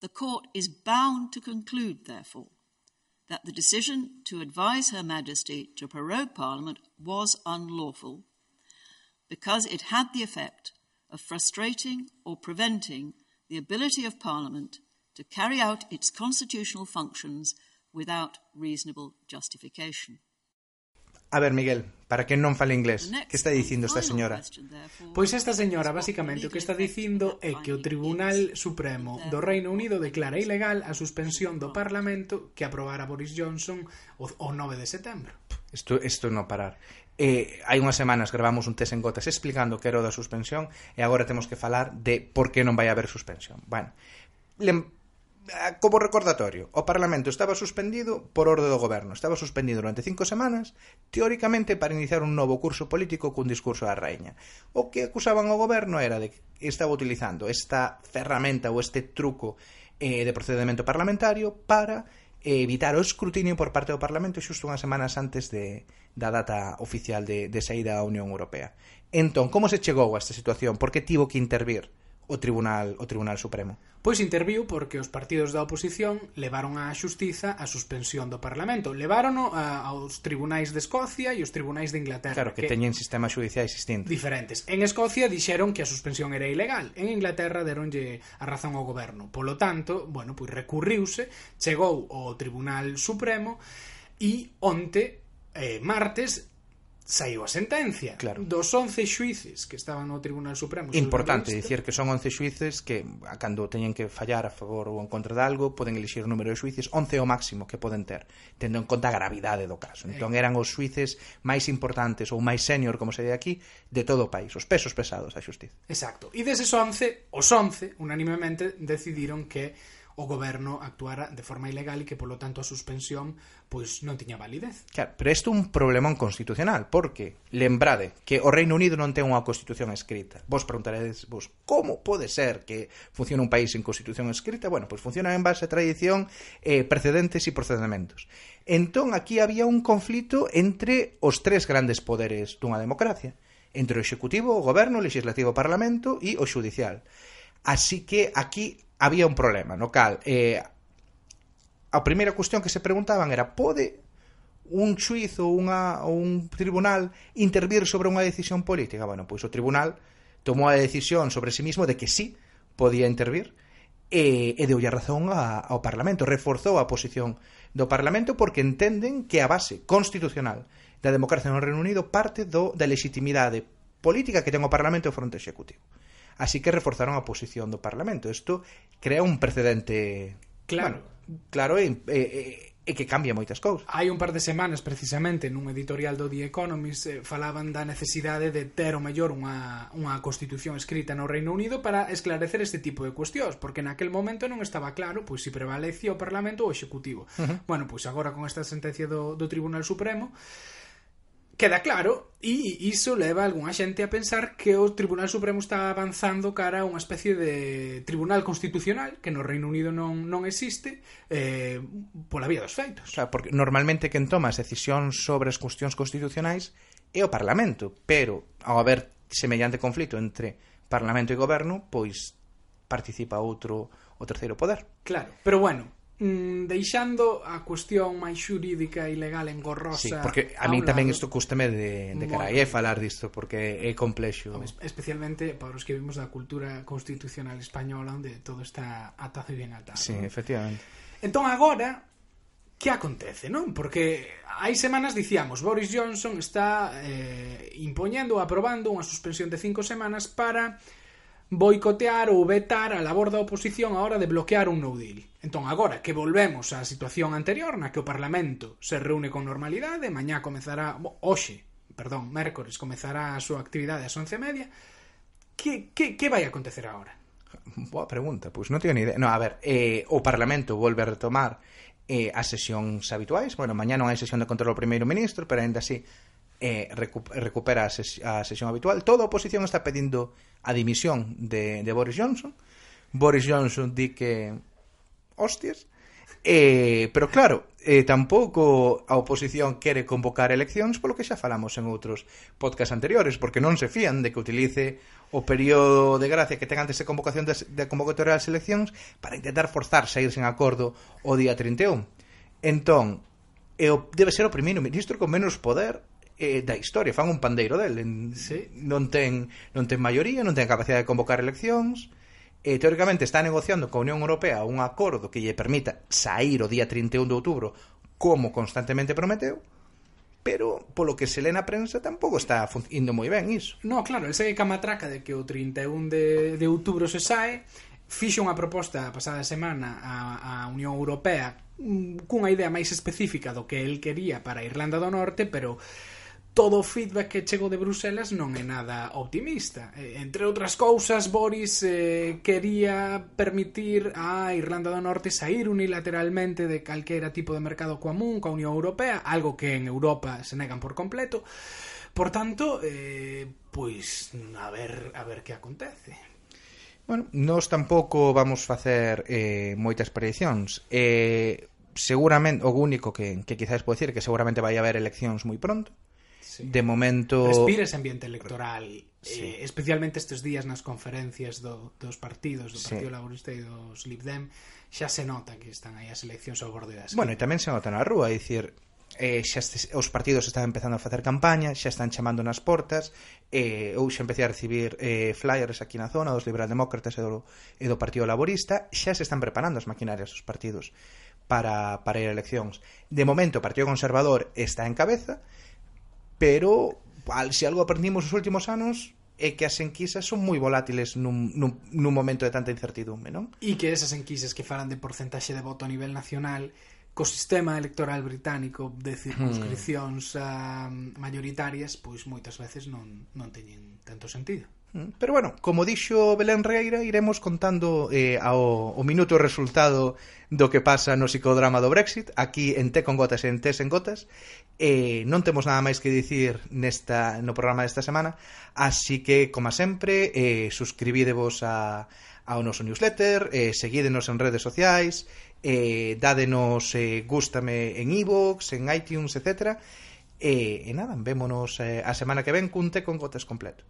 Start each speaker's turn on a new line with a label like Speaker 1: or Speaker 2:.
Speaker 1: The court is bound to conclude, therefore, that the decision to advise Her Majesty to prorogue Parliament was unlawful because it had the effect of frustrating or preventing the ability of Parliament to carry out its constitutional functions without reasonable justification.
Speaker 2: A ver, Miguel, para quen non fale inglés. Que está dicindo esta señora?
Speaker 3: Pois esta señora basicamente o que está dicindo é que o Tribunal Supremo do Reino Unido declara ilegal a suspensión do Parlamento que aprobara Boris Johnson o, o 9 de setembro.
Speaker 2: Isto, isto non parar. Eh, hai unhas semanas gravamos un test en gotas explicando que era o da suspensión e agora temos que falar de por que non vai haber suspensión. Bueno, lem Ah, como recordatorio, o Parlamento estaba suspendido por orde do goberno, estaba suspendido durante cinco semanas, teóricamente para iniciar un novo curso político cun discurso da raíña. O que acusaban ao goberno era de que estaba utilizando esta ferramenta ou este truco eh, de procedimento parlamentario para eh, evitar o escrutinio por parte do Parlamento xusto unhas semanas antes de, da data oficial de, de saída da Unión Europea. Entón, como se chegou a esta situación? Por que tivo que intervir? o Tribunal o Tribunal Supremo.
Speaker 3: Pois interviu porque os partidos da oposición levaron á xustiza a suspensión do Parlamento. Levárono a, aos tribunais de Escocia e os tribunais de Inglaterra.
Speaker 2: Claro, que, que teñen sistemas judiciais distintos.
Speaker 3: Diferentes. En Escocia dixeron que a suspensión era ilegal. En Inglaterra deronlle a razón ao goberno. Polo tanto, bueno, pois recurriuse, chegou ao Tribunal Supremo e onte, eh, martes, saiu a sentencia.
Speaker 2: Claro.
Speaker 3: dos 11 xuíces que estaban no Tribunal Supremo
Speaker 2: Importante dicir que son 11 xuíces que cando teñen que fallar a favor ou en contra de algo poden elixir o número de xuíces 11 o máximo que poden ter tendo en conta a gravidade do caso. Eh. Entón eran os xuíces máis importantes ou máis senior como se di aquí de todo o país os pesos pesados da xustiza.
Speaker 3: Exacto. E deses 11 os 11 unanimemente decidiron que o goberno actuara de forma ilegal e que polo tanto a suspensión pois non tiña validez.
Speaker 2: Claro, pero isto é un problemón constitucional, porque lembrade que o Reino Unido non ten unha constitución escrita. Vos preguntaredes vos, como pode ser que funcione un país sen constitución escrita? Bueno, pois funciona en base a tradición, eh, precedentes e procedementos. Entón, aquí había un conflito entre os tres grandes poderes dunha democracia, entre o executivo, o goberno, o legislativo, o parlamento e o judicial. Así que aquí había un problema, no cal eh, a primeira cuestión que se preguntaban era pode un xuiz ou, unha, ou un tribunal intervir sobre unha decisión política? Bueno, pois o tribunal tomou a decisión sobre si sí mismo de que sí podía intervir e, e deulle razón a, ao Parlamento, reforzou a posición do Parlamento porque entenden que a base constitucional da democracia no Reino Unido parte do, da legitimidade política que ten o Parlamento fronte executivo. Así que reforzaron a posición do Parlamento. Isto crea un precedente
Speaker 3: claro,
Speaker 2: bueno, claro e, e, e que cambia moitas cousas.
Speaker 3: Hai un par de semanas precisamente nun editorial do The Economist eh, falaban da necesidade de ter o mellor unha, unha constitución escrita no Reino Unido para esclarecer este tipo de cuestións, porque naquel momento non estaba claro pois se prevalecía o Parlamento ou o Executivo. Uh -huh. Bueno, pois agora con esta sentencia do, do Tribunal Supremo queda claro e iso leva a algunha xente a pensar que o Tribunal Supremo está avanzando cara a unha especie de Tribunal Constitucional que no Reino Unido non, non existe eh, pola vía dos feitos.
Speaker 2: Claro, porque normalmente quen toma as decisións sobre as cuestións constitucionais é o Parlamento, pero ao haber semellante conflito entre Parlamento e Goberno, pois participa outro o terceiro poder.
Speaker 3: Claro, pero bueno, mm, deixando a cuestión máis xurídica e legal engorrosa.
Speaker 2: Sí, porque a, a mí tamén isto custame de, de carai é falar disto porque é complexo.
Speaker 3: Especialmente para os que vimos da cultura constitucional española onde todo está atado e bien atado.
Speaker 2: Sí, efectivamente.
Speaker 3: Entón agora que acontece, non? Porque hai semanas dicíamos Boris Johnson está eh, impoñendo, aprobando unha suspensión de cinco semanas para boicotear ou vetar a labor da oposición a hora de bloquear un no deal. Entón, agora que volvemos á situación anterior na que o Parlamento se reúne con normalidade, mañá comezará, hoxe, perdón, mércores, comezará a súa actividade ás 11:30, que, que, que vai acontecer agora?
Speaker 2: Boa pregunta, pois non teño ni idea. No, a ver, eh, o Parlamento volve a retomar eh, as sesións habituais. Bueno, mañá non hai sesión de control ao primeiro ministro, pero ainda así eh, recupera a, ses a sesión habitual. Toda a oposición está pedindo a dimisión de, de Boris Johnson. Boris Johnson di que... Hostias. Eh, pero claro, eh, tampouco a oposición quere convocar eleccións polo que xa falamos en outros podcast anteriores, porque non se fían de que utilice o período de gracia que ten antes de convocación de, de convocatoria das eleccións para intentar forzar sair sen acordo o día 31. Entón, e o, debe ser o primeiro ministro con menos poder eh, da historia, fan un pandeiro del en,
Speaker 3: sí.
Speaker 2: non ten non ten maioría, non ten capacidade de convocar eleccións e teóricamente está negociando coa Unión Europea un acordo que lle permita sair o día 31 de outubro como constantemente prometeu pero polo que se lê na prensa tampouco está indo moi ben iso.
Speaker 3: No, claro, ese que camatraca de que o 31 de, de outubro se sae fixo unha proposta a pasada semana a, á Unión Europea mm, cunha idea máis específica do que el quería para Irlanda do Norte, pero todo o feedback que chegou de Bruselas non é nada optimista. Entre outras cousas, Boris eh, quería permitir a Irlanda do Norte sair unilateralmente de calquera tipo de mercado común coa Unión Europea, algo que en Europa se negan por completo. Por tanto, eh, pois a ver, a ver que acontece.
Speaker 2: Bueno, nós tampouco vamos facer eh, moitas prediccións. Eh, seguramente o único que, que quizás pode decir que seguramente vai haber eleccións moi pronto
Speaker 3: sí.
Speaker 2: de momento...
Speaker 3: Respires ambiente electoral,
Speaker 2: sí.
Speaker 3: eh, especialmente estes días nas conferencias do, dos partidos, do Partido sí. Laborista e dos Lib Dem, xa se nota que están aí as eleccións ao borde das...
Speaker 2: Bueno, e tamén se nota na rúa, é dicir, eh, xa estes, os partidos están empezando a facer campaña, xa están chamando nas portas, eh, eu xa empecé a recibir eh, flyers aquí na zona dos liberaldemócratas e do, e do Partido Laborista, xa se están preparando as maquinarias dos partidos para, para ir a eleccións. De momento, o Partido Conservador está en cabeza, pero al, se algo aprendimos os últimos anos é que as enquisas son moi volátiles nun, nun, nun momento de tanta incertidume, non?
Speaker 3: E que esas enquisas que falan de porcentaxe de voto a nivel nacional co sistema electoral británico de circunscripcións hmm. uh, mayoritarias, pois moitas veces non, non teñen tanto sentido.
Speaker 2: Mm, pero bueno, como dixo Belén Reira, iremos contando eh, ao, o minuto o resultado do que pasa no psicodrama do Brexit, aquí en T con Gotas e en Tés en Gotas. Eh, non temos nada máis que dicir nesta, no programa desta semana, así que, como sempre, eh, suscribidevos a, ao noso newsletter, eh, seguídenos en redes sociais, eh, dádenos eh, gústame en iVoox, e en iTunes, etc. E, eh, e nada, vémonos eh, a semana que ven cunte con Gotas completo.